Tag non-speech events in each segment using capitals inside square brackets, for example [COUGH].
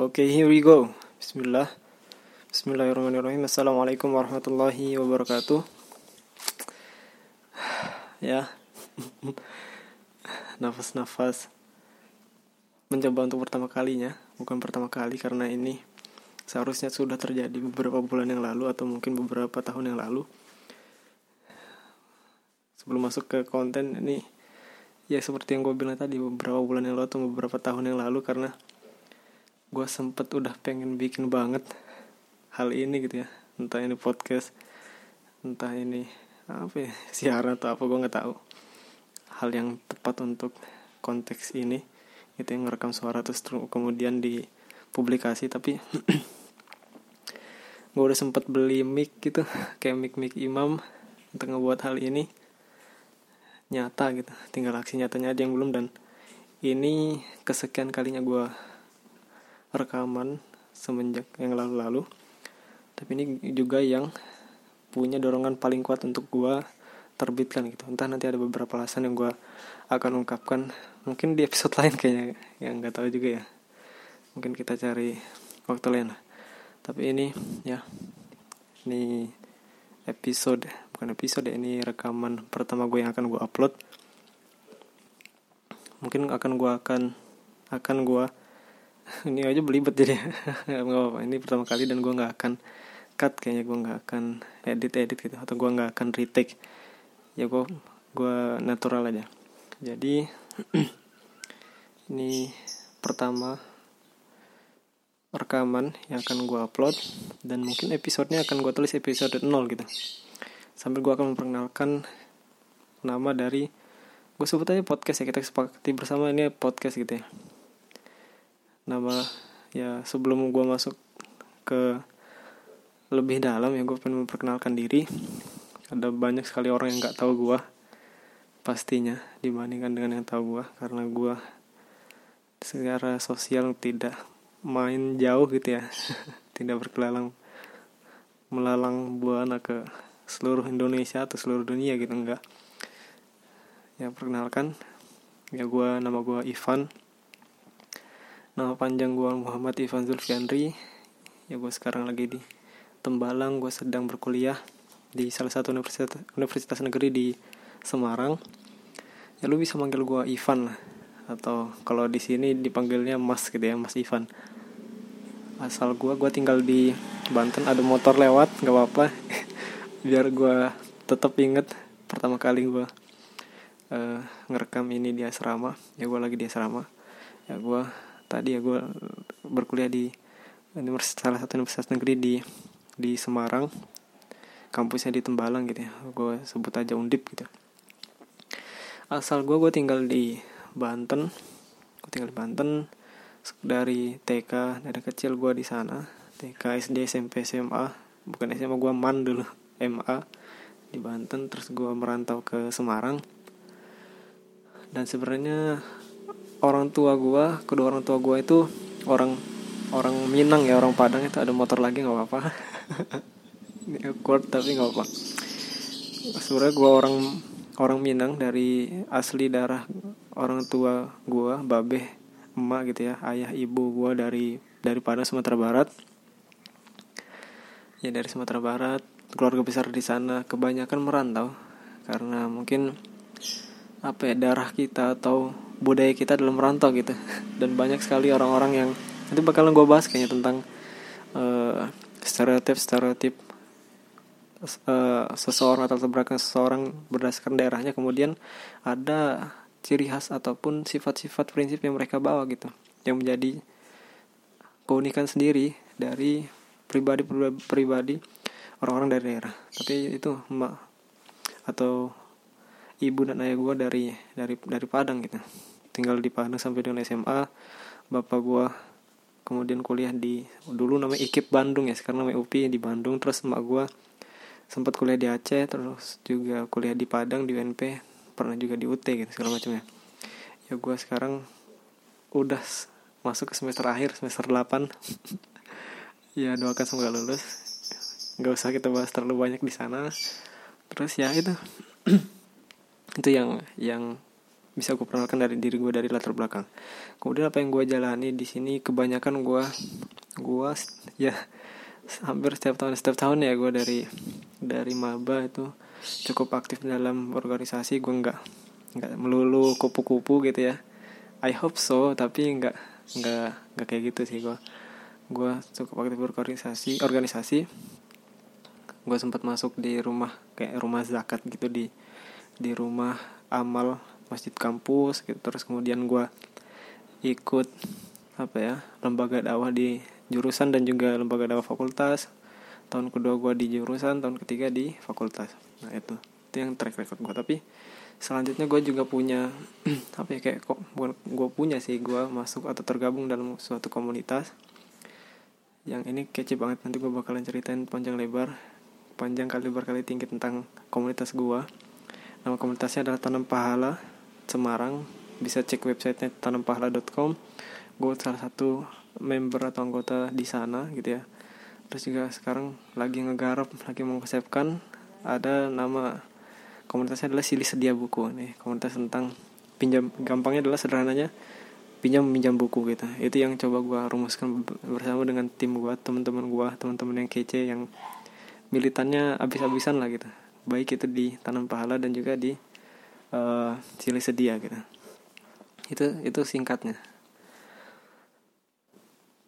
Oke, okay, here we go. Bismillah. Bismillahirrahmanirrahim. Assalamualaikum warahmatullahi wabarakatuh. [SIGHS] ya. [LAUGHS] Nafas-nafas. Mencoba untuk pertama kalinya, bukan pertama kali karena ini seharusnya sudah terjadi beberapa bulan yang lalu atau mungkin beberapa tahun yang lalu. Sebelum masuk ke konten ini ya seperti yang gue bilang tadi beberapa bulan yang lalu atau beberapa tahun yang lalu karena gue sempet udah pengen bikin banget hal ini gitu ya. Entah ini podcast entah ini apa ya [LAUGHS] siaran atau apa gue nggak tahu. Hal yang tepat untuk konteks ini itu yang ngerekam suara terus kemudian dipublikasi tapi [CLEARS THROAT] gue udah sempet beli mic gitu [LAUGHS] kayak mic mic imam untuk ngebuat hal ini. Nyata gitu tinggal aksi nyatanya aja yang belum dan ini kesekian kalinya gue rekaman semenjak yang lalu-lalu. Tapi ini juga yang punya dorongan paling kuat untuk gue terbitkan gitu. Entah nanti ada beberapa alasan yang gue akan ungkapkan. Mungkin di episode lain kayaknya yang nggak tahu juga ya. Mungkin kita cari waktu lain lah. Tapi ini ya. Ini episode bukan episode ya, ini rekaman pertama gue yang akan gue upload. Mungkin akan gue akan akan gue ini aja belibet jadi. [LAUGHS] Nggak apa-apa. Ini pertama kali dan gue nggak akan cut kayaknya. Gue nggak akan edit edit gitu. Atau gue nggak akan retake. Ya gue gue natural aja. Jadi [CLEARS THROAT] ini pertama rekaman yang akan gue upload. Dan mungkin episodenya akan gue tulis episode 0 gitu. Sambil gue akan memperkenalkan nama dari gue sebut aja podcast ya. Kita sepakati bersama. Ini podcast gitu ya nama ya sebelum gue masuk ke lebih dalam ya gue pengen memperkenalkan diri. Ada banyak sekali orang yang nggak tahu gue pastinya dibandingkan dengan yang tahu gue karena gue secara sosial tidak main jauh gitu ya [LAUGHS] tidak berkelalang melalang buana ke seluruh Indonesia atau seluruh dunia gitu enggak. Ya perkenalkan ya gue nama gue Ivan Nama panjang gue Muhammad Ivan Zulfiandri. Ya gue sekarang lagi di Tembalang. Gue sedang berkuliah Di salah satu universitas, universitas negeri di Semarang. Ya lu bisa manggil gue Ivan lah. Atau kalau di sini dipanggilnya Mas gitu ya Mas Ivan. Asal gue, gue tinggal di Banten. Ada motor lewat, gak apa-apa. [LAUGHS] Biar gue tetap inget Pertama kali gue uh, ngerekam ini di asrama. Ya gue lagi di asrama. Ya gue tadi ya gue berkuliah di salah satu universitas negeri di di Semarang. Kampusnya di Tembalang gitu ya gue sebut aja undip gitu. Asal gue gue tinggal di Banten. Gue tinggal di Banten dari TK dari kecil gue di sana. TK SD SMP SMA bukan SMA gue man dulu MA di Banten. Terus gue merantau ke Semarang. Dan sebenarnya orang tua gue kedua orang tua gue itu orang orang Minang ya orang Padang itu ada motor lagi nggak apa-apa. [LAUGHS] Awkward tapi nggak apa sebenarnya gue orang orang Minang dari asli darah orang tua gue babe emak gitu ya ayah ibu gue dari dari Padang Sumatera Barat. Ya dari Sumatera Barat keluarga besar di sana kebanyakan merantau. Karena mungkin apa ya darah kita atau budaya kita dalam merantau gitu. [LAUGHS] Dan banyak sekali orang-orang yang nanti bakalan gue bahas kayaknya tentang uh, stereotip stereotip uh, seseorang atau tebrakan seseorang berdasarkan daerahnya. Kemudian ada ciri khas ataupun sifat-sifat prinsip yang mereka bawa gitu. Yang menjadi keunikan sendiri dari pribadi pribadi orang-orang dari daerah. Tapi itu emak atau ibu dan ayah gue dari dari dari Padang gitu. Tinggal di Padang sampai dengan SMA bapak gue kemudian kuliah di dulu namanya IKIP Bandung ya sekarang namanya UPI di Bandung. Terus emak gue sempat kuliah di Aceh terus juga kuliah di Padang di UNP pernah juga di UT gitu segala macamnya ya. Gue sekarang udah masuk ke semester akhir semester 8 [LAUGHS] ya doakan semoga lulus. Nggak usah kita bahas terlalu banyak di sana. Terus ya itu [CLEARS THROAT] itu yang yang bisa gue perkenalkan dari diri gue dari latar belakang. Kemudian apa yang gue jalani di sini kebanyakan gue gue ya hampir setiap tahun setiap tahun ya gue dari dari maba itu cukup aktif dalam organisasi. Gue nggak nggak melulu kupu-kupu gitu ya. I hope so tapi nggak nggak nggak kayak gitu sih gue gue cukup aktif berorganisasi organisasi. Gue sempat masuk di rumah kayak rumah zakat gitu di di rumah amal masjid kampus gitu. Terus kemudian gue ikut apa ya lembaga dakwah di jurusan dan juga lembaga dakwah fakultas. Tahun kedua gue di jurusan tahun ketiga di fakultas. Nah itu. Itu yang track record gue tapi selanjutnya gue juga punya [CLEARS THROAT] apa ya kayak kok gue punya sih. Gue masuk atau tergabung dalam suatu komunitas yang ini kece banget. Nanti gue bakalan ceritain panjang lebar panjang kali lebar kali tinggi tentang komunitas gue nama komunitasnya adalah tanam pahala Semarang. Bisa cek websitenya tanampahala.com gue salah satu member atau anggota di sana gitu ya. Terus juga sekarang lagi ngegarap lagi mempersiapkan ada nama komunitasnya adalah Sili Sedia Buku. Nih komunitas tentang pinjam gampangnya adalah sederhananya pinjam minjam buku gitu. Itu yang coba gue rumuskan bersama dengan tim gue teman-teman gue teman-teman yang kece yang militannya abis-abisan lah gitu baik itu di tanam pahala dan juga di uh, silih sedia gitu. Itu itu singkatnya.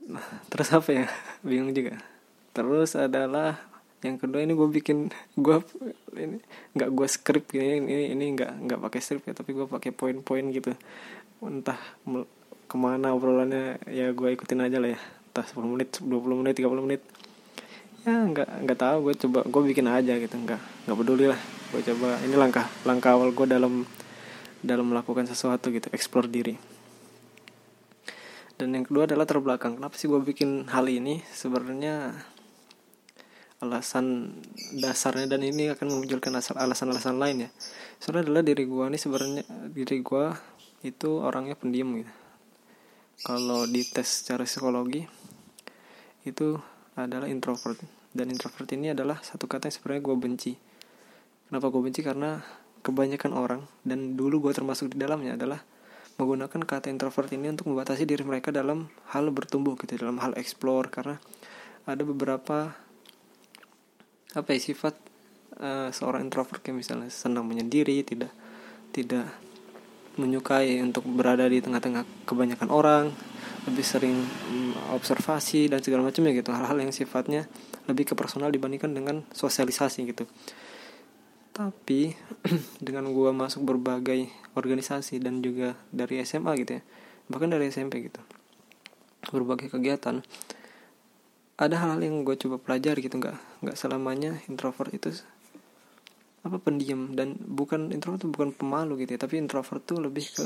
Nah, terus apa ya? [LAUGHS] Bingung juga. Terus adalah yang kedua ini gue bikin gue ini nggak gue script ini ini ini nggak nggak pakai script ya tapi gue pakai poin-poin gitu. Entah ke mana obrolannya ya gue ikutin aja lah ya. Entah 10 menit 20 menit 30 menit ya nggak nggak tahu gue coba gue bikin aja gitu nggak nggak peduli lah. Gue coba ini langkah langkah awal gue dalam dalam melakukan sesuatu gitu explore diri. Dan yang kedua adalah terbelakang. Kenapa sih gue bikin hal ini? Sebenarnya alasan dasarnya dan ini akan memunculkan alasan-alasan lain ya. Soalnya adalah diri gue ini sebenarnya diri gue itu orangnya pendiam gitu. Kalau di tes secara psikologi itu adalah introvert. Dan introvert ini adalah satu kata yang sebenarnya gue benci. Kenapa gue benci? Karena kebanyakan orang dan dulu gue termasuk di dalamnya adalah menggunakan kata introvert ini untuk membatasi diri mereka dalam hal bertumbuh gitu dalam hal explore. Karena ada beberapa apa ya sifat uh, seorang introvert kayak misalnya senang menyendiri tidak tidak menyukai untuk berada di tengah-tengah kebanyakan orang lebih sering mm, observasi dan segala macamnya gitu. Hal-hal yang sifatnya lebih ke personal dibandingkan dengan sosialisasi gitu. Tapi [CLEARS THROAT] dengan gue masuk berbagai organisasi dan juga dari SMA gitu ya bahkan dari SMP gitu berbagai kegiatan ada hal-hal yang gue coba pelajari gitu. Nggak nggak selamanya introvert itu apa pendiam dan bukan introvert itu bukan pemalu gitu ya tapi introvert tuh lebih ke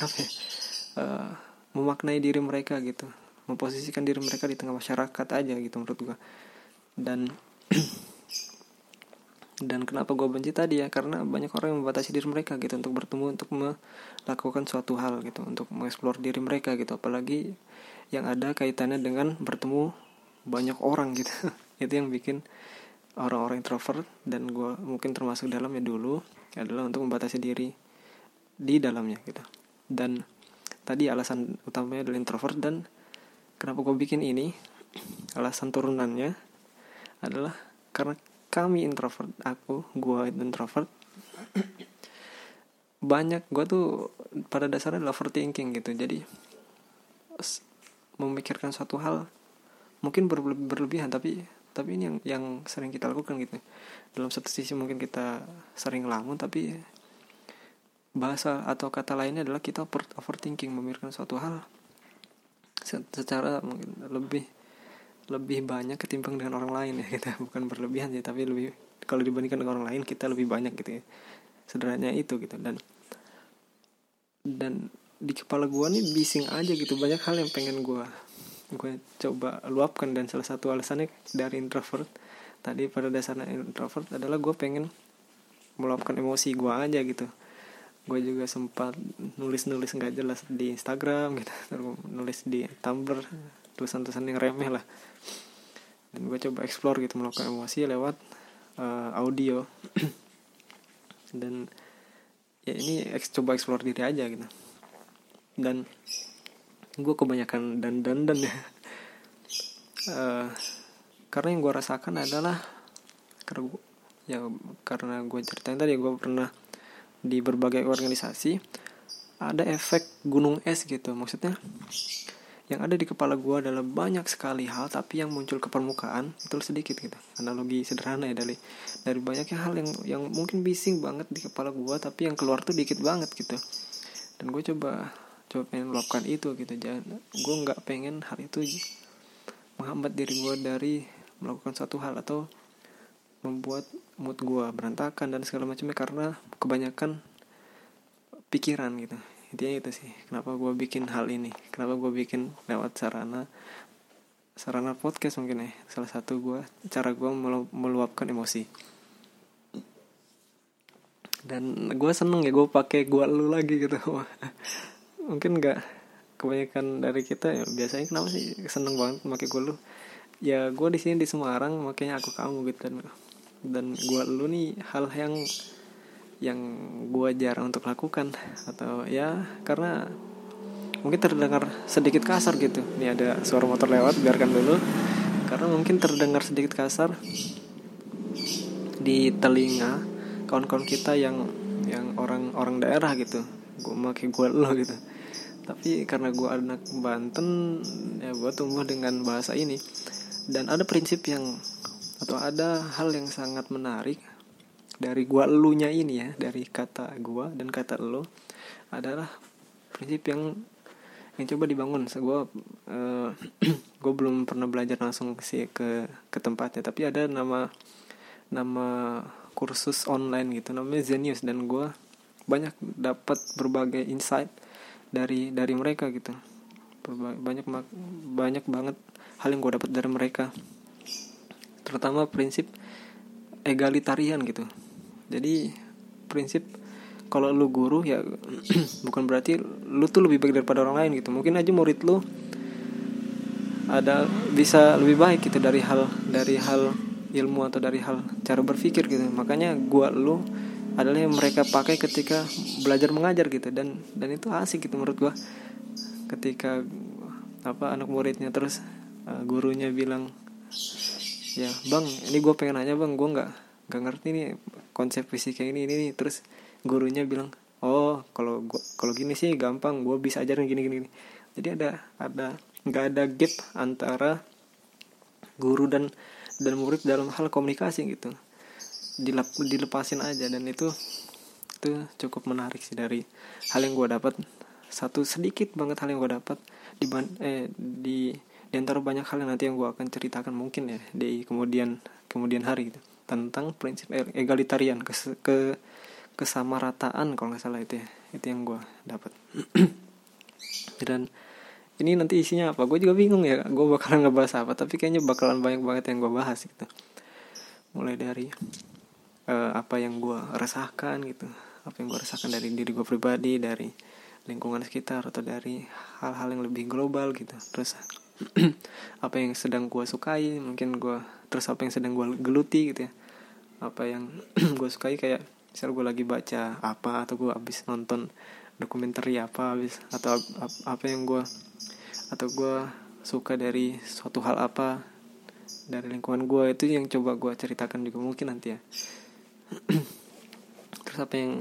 apa ya uh, memaknai diri mereka gitu. Memposisikan diri mereka di tengah masyarakat aja gitu menurut gue dan [CLEARS THROAT] dan kenapa gue benci tadi ya? Karena banyak orang yang membatasi diri mereka gitu untuk bertemu untuk melakukan suatu hal gitu untuk mengeksplor diri mereka gitu. Apalagi yang ada kaitannya dengan bertemu banyak orang gitu. [LAUGHS] Itu yang bikin orang-orang introvert dan gue mungkin termasuk dalamnya dulu adalah untuk membatasi diri di dalamnya gitu. Dan tadi alasan utamanya adalah introvert dan kenapa gue bikin ini alasan turunannya adalah karena kami introvert aku gue introvert banyak gue tuh pada dasarnya adalah overthinking gitu. Jadi memikirkan suatu hal mungkin berle berlebihan tapi tapi ini yang yang sering kita lakukan gitu. Dalam satu sisi mungkin kita sering lamun tapi bahasa atau kata lainnya adalah kita overthinking memikirkan suatu hal secara mungkin lebih lebih banyak ketimbang dengan orang lain ya [LAUGHS] kita bukan berlebihan sih tapi lebih kalau dibandingkan dengan orang lain kita lebih banyak gitu ya. Sederhananya itu gitu dan dan di kepala gue nih bising aja gitu banyak hal yang pengen gue gue coba luapkan dan salah satu alasannya dari introvert tadi pada dasarnya introvert adalah gue pengen meluapkan emosi gue aja gitu gue juga sempat nulis-nulis nggak jelas di Instagram gitu [LAUGHS] nulis di Tumblr tulisan-tulisan yang remeh lah. Dan gue coba explore gitu melakukan emosi lewat uh, audio. [CLEARS THROAT] Dan ya ini coba explore diri aja gitu. Dan gue kebanyakan dan dan dan ya. Uh, [LAUGHS] karena yang gue rasakan adalah karena ya karena gue ceritain tadi gue pernah di berbagai organisasi ada efek gunung es gitu maksudnya. Yang ada di kepala gue adalah banyak sekali hal tapi yang muncul ke permukaan itu sedikit gitu. Analogi sederhana ya dari dari banyaknya hal yang yang mungkin bising banget di kepala gue tapi yang keluar tuh dikit banget gitu. Dan gue coba coba pengen melakukan itu gitu. Jangan gue nggak pengen hal itu menghambat diri gue dari melakukan suatu hal atau membuat mood gue berantakan dan segala macamnya karena kebanyakan pikiran gitu. Intinya itu sih kenapa gue bikin hal ini? Kenapa gue bikin lewat sarana sarana podcast mungkin ya? Salah satu gue cara gue melu meluapkan emosi. Dan gue seneng ya gue pakai gue lu lagi gitu. [LAUGHS] Mungkin nggak kebanyakan dari kita ya biasanya kenapa sih seneng banget pakai gue lu? Ya gue di sini di Semarang makanya aku kamu gitu. dan dan gue lu nih hal yang yang gue jarang untuk lakukan. Atau ya karena mungkin terdengar sedikit kasar gitu. Ini ada suara motor lewat biarkan dulu. Karena mungkin terdengar sedikit kasar di telinga kawan-kawan kita yang yang orang orang daerah gitu. Gue pakai gue lo gitu. Tapi karena gue anak Banten ya gue tumbuh dengan bahasa ini. Dan ada prinsip yang atau ada hal yang sangat menarik dari gua elunya ini ya dari kata gua dan kata lo adalah prinsip yang yang coba dibangun. So, gue gue belum pernah belajar langsung sih ke ke tempatnya tapi ada nama nama kursus online gitu namanya Zenius dan gue banyak dapat berbagai insight dari dari mereka gitu. Banyak banyak banget hal yang gue dapat dari mereka terutama prinsip egalitarian gitu. Jadi prinsip kalau lu guru ya [CLEARS THROAT] bukan berarti lu tuh lebih baik daripada orang lain gitu. Mungkin aja murid lu ada bisa lebih baik gitu dari hal dari hal ilmu atau dari hal cara berpikir gitu. Makanya gua lu adalah yang mereka pakai ketika belajar mengajar gitu. Dan dan itu asik gitu menurut gua. Ketika apa anak muridnya terus uh, gurunya bilang ya bang ini gue pengen nanya bang gue nggak nggak ngerti nih konsep fisika ini ini nih terus gurunya bilang oh kalau gua kalau gini sih gampang gue bisa ajarin gini gini jadi ada ada nggak ada gap antara guru dan dan murid dalam hal komunikasi gitu. Dilep, dilepasin aja dan itu itu cukup menarik sih dari hal yang gue dapat. Satu sedikit banget hal yang gue dapat di eh di di antara banyak hal yang nanti yang gue akan ceritakan mungkin ya di kemudian kemudian hari gitu. Tentang prinsip egalitarian ke, ke kesamarataan kalau nggak salah itu ya itu yang gue dapat. [CLEARS THROAT] Dan ini nanti isinya apa? Gue juga bingung ya gue bakalan ngebahas apa tapi kayaknya bakalan banyak banget yang gue bahas gitu. Mulai dari uh, apa yang gue rasakan gitu apa yang gue rasakan dari diri gue pribadi dari lingkungan sekitar atau dari hal-hal yang lebih global gitu terus [CLEARS THROAT] apa yang sedang gue sukai mungkin gue terus apa yang sedang gue geluti gitu ya. Apa yang [CLEARS THROAT] gue sukai kayak misal gue lagi baca apa atau gue abis nonton dokumenter apa abis atau apa yang gue atau gue suka dari suatu hal apa dari lingkungan gue itu yang coba gue ceritakan juga mungkin nanti ya. [CLEARS THROAT] Terus apa yang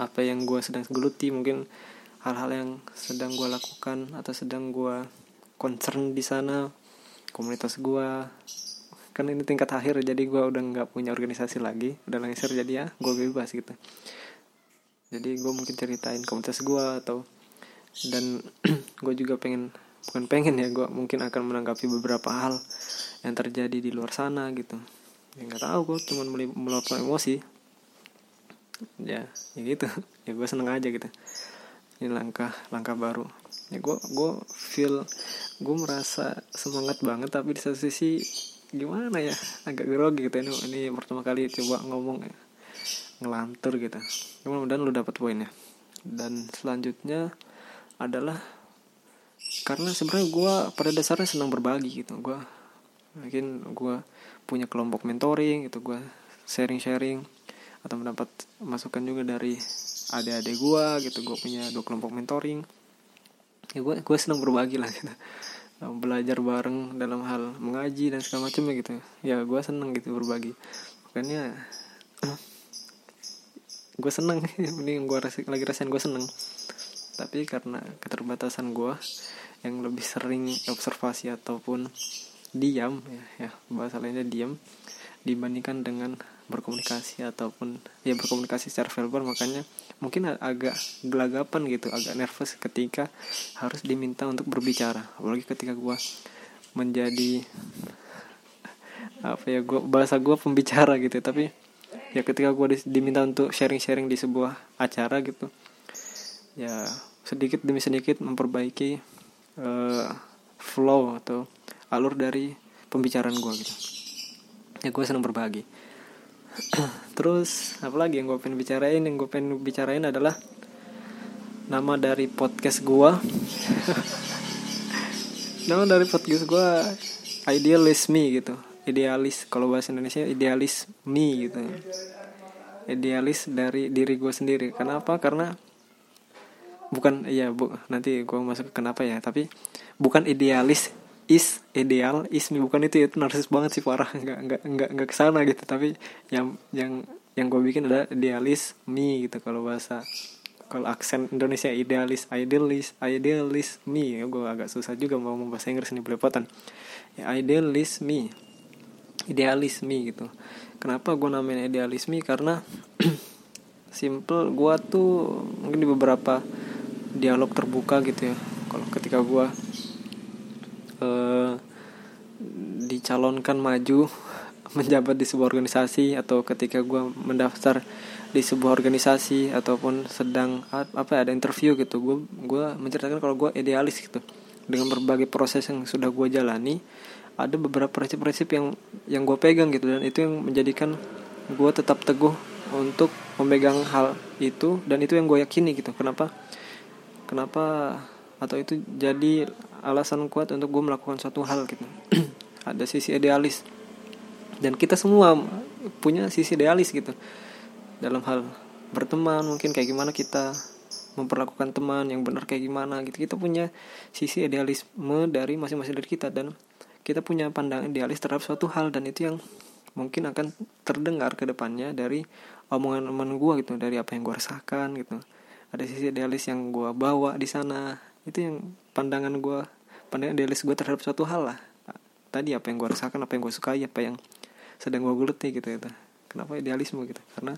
apa yang gue sedang geluti mungkin hal-hal yang sedang gue lakukan atau sedang gue concern di sana komunitas gue kan ini tingkat akhir jadi gue udah nggak punya organisasi lagi. Udah lengser jadi ya gue bebas gitu. Jadi gue mungkin ceritain komunitas gue atau dan [CLEARS THROAT] gue juga pengen bukan pengen ya gue mungkin akan menanggapi beberapa hal yang terjadi di luar sana gitu. Ya nggak tahu gue cuma meluapkan emosi. Ya ya gitu. [LAUGHS] Ya gue seneng aja gitu. Ini langkah langkah baru ya gue gue feel gue merasa semangat banget tapi di satu sisi gimana ya agak grogi gitu. Ini ini pertama kali coba ngomong ya. ngelantur gitu. Mudah-mudahan lu dapat poinnya. Dan selanjutnya adalah karena sebenarnya gue pada dasarnya senang berbagi gitu. Gue mungkin gue punya kelompok mentoring gitu gue sharing-sharing atau mendapat masukan juga dari adik-adik gue gitu. Gue punya dua kelompok mentoring ya gue gue senang berbagi lah gitu. Belajar bareng dalam hal mengaji dan segala macam gitu. Ya gue seneng gitu berbagi. Makanya gue seneng. [LAUGHS] Ini gue lagi rasain gue seneng. Tapi karena keterbatasan gue yang lebih sering observasi ataupun diam ya, ya bahasa lainnya diam dibandingkan dengan berkomunikasi ataupun ya berkomunikasi secara verbal makanya mungkin agak gelagapan gitu agak nervous ketika harus diminta untuk berbicara. Apalagi ketika gue menjadi apa ya gua bahasa gue pembicara gitu. Tapi ya ketika gue diminta untuk sharing-sharing di sebuah acara gitu ya sedikit demi sedikit memperbaiki uh, flow atau alur dari pembicaraan gue gitu ya gue senang berbagi. [CLEARS THROAT] Terus apa lagi yang gue pengen bicarain? Yang gue pengen bicarain adalah nama dari podcast gue [LAUGHS] nama dari podcast gue idealis me gitu. Idealis kalau bahasa Indonesia idealis me gitu. Idealis dari diri gue sendiri. Kenapa? Karena bukan iya bu nanti gue masuk ke kenapa ya tapi bukan idealis is ideal is bukan itu itu narsis banget sih parah [LAUGHS] nggak nggak nggak nggak ke sana gitu. Tapi yang yang yang gue bikin adalah idealis me gitu kalau bahasa kalau aksen Indonesia idealis idealis idealis me. Ya gue agak susah juga mau bahasa Inggris ini belepotan. Ya idealis me. Idealis me gitu. Kenapa gue namain idealis me? Karena [CLEARS THROAT] simple gue tuh mungkin di beberapa dialog terbuka gitu ya. Kalau ketika gue eh, dicalonkan maju [LAUGHS] menjabat di sebuah organisasi atau ketika gue mendaftar di sebuah organisasi ataupun sedang apa ada interview gitu gue gue menceritakan kalau gue idealis gitu. Dengan berbagai proses yang sudah gue jalani ada beberapa prinsip-prinsip yang yang gue pegang gitu dan itu yang menjadikan gue tetap teguh untuk memegang hal itu dan itu yang gue yakini gitu. Kenapa? Kenapa atau itu jadi alasan kuat untuk gue melakukan suatu hal gitu. [CLEARS THROAT] Ada sisi idealis. Dan kita semua punya sisi idealis gitu. Dalam hal berteman mungkin kayak gimana kita memperlakukan teman yang benar kayak gimana gitu. Kita punya sisi idealisme dari masing-masing dari kita dan kita punya pandangan idealis terhadap suatu hal dan itu yang mungkin akan terdengar ke depannya dari omongan teman gue gitu dari apa yang gue rasakan gitu. Ada sisi idealis yang gue bawa di sana. Itu yang pandangan gue pandangan idealis gue terhadap suatu hal lah. Tadi apa yang gue rasakan apa yang gue sukai apa yang sedang gue geluti gitu gitu. Kenapa idealisme gitu? Karena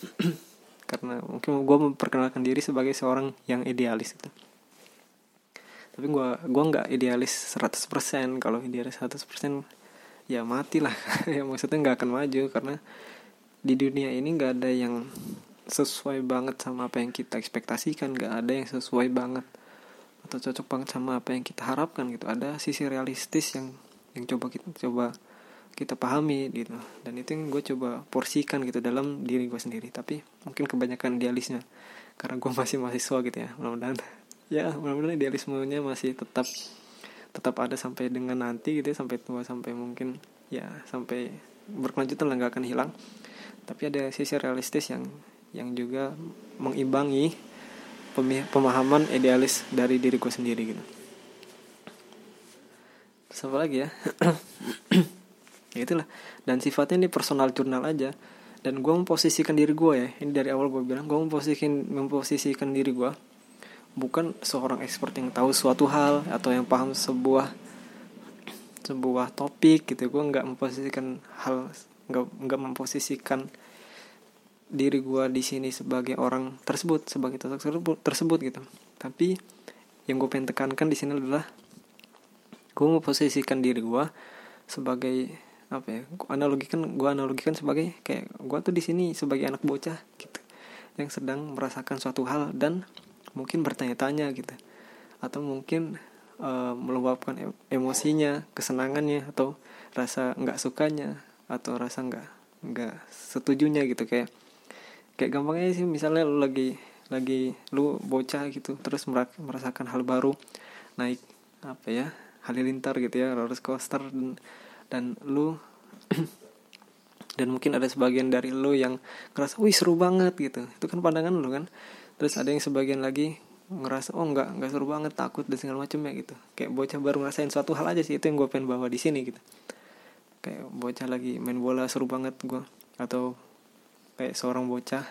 [CLEARS THROAT] karena mungkin gue memperkenalkan diri sebagai seorang yang idealis gitu. Tapi gue gue nggak idealis 100% kalau idealis 100% ya mati lah. [LAUGHS] Ya maksudnya nggak akan maju. Karena di dunia ini nggak ada yang sesuai banget sama apa yang kita ekspektasikan. Nggak ada yang sesuai banget atau cocok banget sama apa yang kita harapkan gitu. Ada sisi realistis yang yang coba kita coba kita pahami gitu. Dan itu yang gue coba porsikan gitu dalam diri gue sendiri. Tapi mungkin kebanyakan idealisnya. Karena gue [LAUGHS] masih mahasiswa gitu ya mudah-mudahan. Ya mudah-mudahan idealismenya masih tetap tetap ada sampai dengan nanti gitu ya sampai tua sampai mungkin ya sampai berkelanjutan lah nggak akan hilang. Tapi ada sisi realistis yang yang juga mengimbangi pemahaman idealis dari diriku sendiri gitu. Terus apa lagi ya? [CLEARS THROAT] Ya itulah. Dan sifatnya ini personal jurnal aja. Dan gue memposisikan diri gue ya. Ini dari awal gue bilang gue memposisikan memposisikan diri gue bukan seorang expert yang tahu suatu hal atau yang paham sebuah sebuah topik gitu. Gue nggak memposisikan hal nggak nggak memposisikan diri gue di sini sebagai orang tersebut sebagai sosok tersebut tersebut gitu. Tapi yang gue pengen tekankan di sini adalah gue mau posisikan diri gue sebagai apa ya analogikan gue analogikan sebagai kayak gue tuh di sini sebagai anak bocah gitu yang sedang merasakan suatu hal dan mungkin bertanya-tanya gitu. Atau mungkin uh, meluapkan emosinya kesenangannya atau rasa nggak sukanya atau rasa nggak nggak setujunya gitu. Kayak kayak gampangnya sih misalnya lu lagi lagi lu bocah gitu terus merasakan hal baru naik apa ya halilintar gitu ya roller coaster dan, dan lu [CLEARS THROAT] dan mungkin ada sebagian dari lo yang ngerasa wih seru banget gitu. Itu kan pandangan lo kan. Terus ada yang sebagian lagi ngerasa oh enggak enggak seru banget takut dan segala macam ya gitu. Kayak bocah baru ngerasain suatu hal aja sih itu yang gue pengen bawa di sini gitu. Kayak bocah lagi main bola seru banget gue atau kayak seorang bocah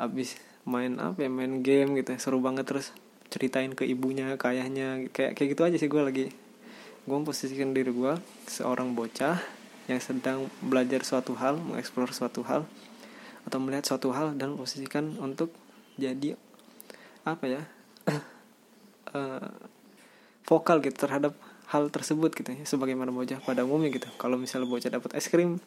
abis main apa ya main game gitu seru banget terus ceritain ke ibunya ke ayahnya kayak kayak gitu aja sih gue lagi. Gue memposisikan diri gue seorang bocah yang sedang belajar suatu hal mengeksplor suatu hal atau melihat suatu hal dan posisikan untuk jadi apa ya uh, [COUGHS] vokal gitu terhadap hal tersebut gitu ya sebagaimana bocah pada umumnya gitu. Kalau misalnya bocah dapat es krim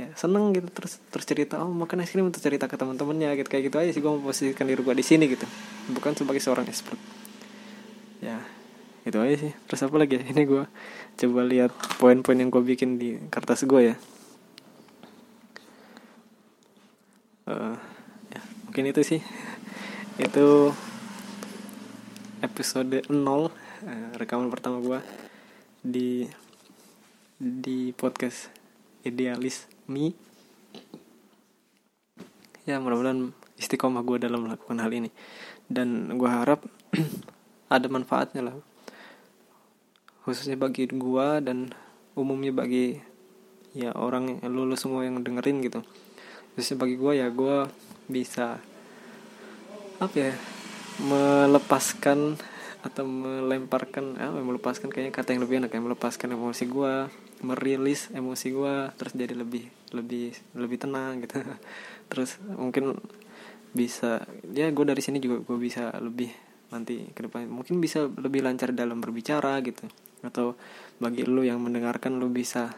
ya seneng gitu terus terus cerita oh makan es krim untuk cerita ke teman-temannya gitu. Kayak gitu aja sih gue memposisikan diri gue di sini gitu. Bukan sebagai seorang expert. Ya itu aja sih. Terus apa lagi ya? Ini gue coba lihat poin-poin yang gue bikin di kertas gue ya. Uh, ya mungkin itu sih. Itu episode 0 uh, rekaman pertama gue di di podcast idealis me. Ya mudah-mudahan istiqomah gue dalam melakukan hal ini. Dan gue harap [CLEARS THROAT] ada manfaatnya lah. Khususnya bagi gua dan umumnya bagi ya orang yang lulus semua yang dengerin gitu. Khususnya bagi gua ya gua bisa apa ya melepaskan atau melemparkan ah melepaskan kayaknya kata yang lebih enak ya melepaskan emosi gua merilis emosi gua terus jadi lebih lebih lebih tenang gitu. [LAUGHS] Terus mungkin bisa ya gue dari sini juga gue bisa lebih nanti ke depan. Mungkin bisa lebih lancar dalam berbicara gitu. Atau bagi lu yang mendengarkan lu bisa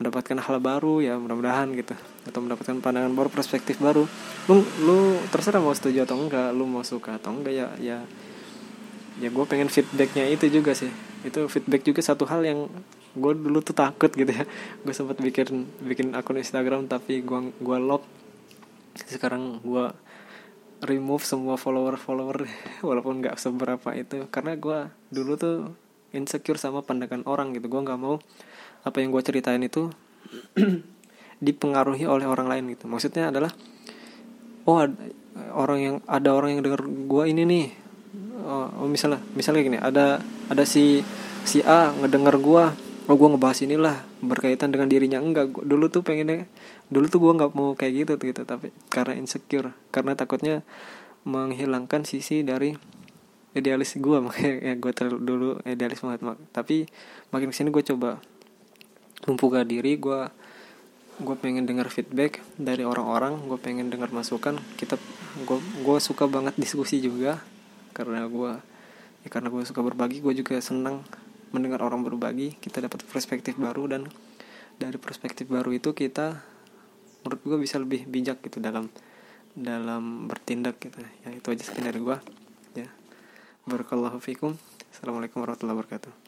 mendapatkan hal baru ya mudah-mudahan gitu. Atau mendapatkan pandangan baru perspektif baru. Lu lu terserah mau setuju atau enggak lu mau suka atau enggak ya ya ya gue pengen feedbacknya itu juga sih. Itu feedback juga satu hal yang gue dulu tuh takut gitu ya. Gue sempat bikin bikin akun Instagram tapi gue gue lock. Sekarang gue remove semua follower follower [LAUGHS] walaupun nggak seberapa itu. Karena gue dulu tuh insecure sama pandangan orang gitu. Gue nggak mau apa yang gue ceritain itu [CLEARS THROAT] dipengaruhi oleh orang lain gitu. Maksudnya adalah oh ada orang yang ada orang yang dengar gue ini nih. Oh, oh misalnya misalnya gini ada ada si si A ngedenger gue oh gue ngebahas inilah berkaitan dengan dirinya. Enggak gua, dulu tuh pengennya dulu tuh gue nggak mau kayak gitu gitu. Tapi karena insecure karena takutnya menghilangkan sisi dari idealis gue [LAUGHS] makanya ya gue terlalu dulu idealis banget mak. Tapi makin ke sini gue coba membuka diri. Gue gue pengen dengar feedback dari orang-orang. Gue pengen dengar masukan. Kita gue gue suka banget diskusi juga. Karena gue ya karena gue suka berbagi gue juga senang mendengar orang berbagi kita dapat perspektif baru dan dari perspektif baru itu kita menurut gue bisa lebih bijak gitu dalam dalam bertindak gitu ya itu aja sekian dari gue Barakallahu fikum. Assalamualaikum warahmatullahi wabarakatuh.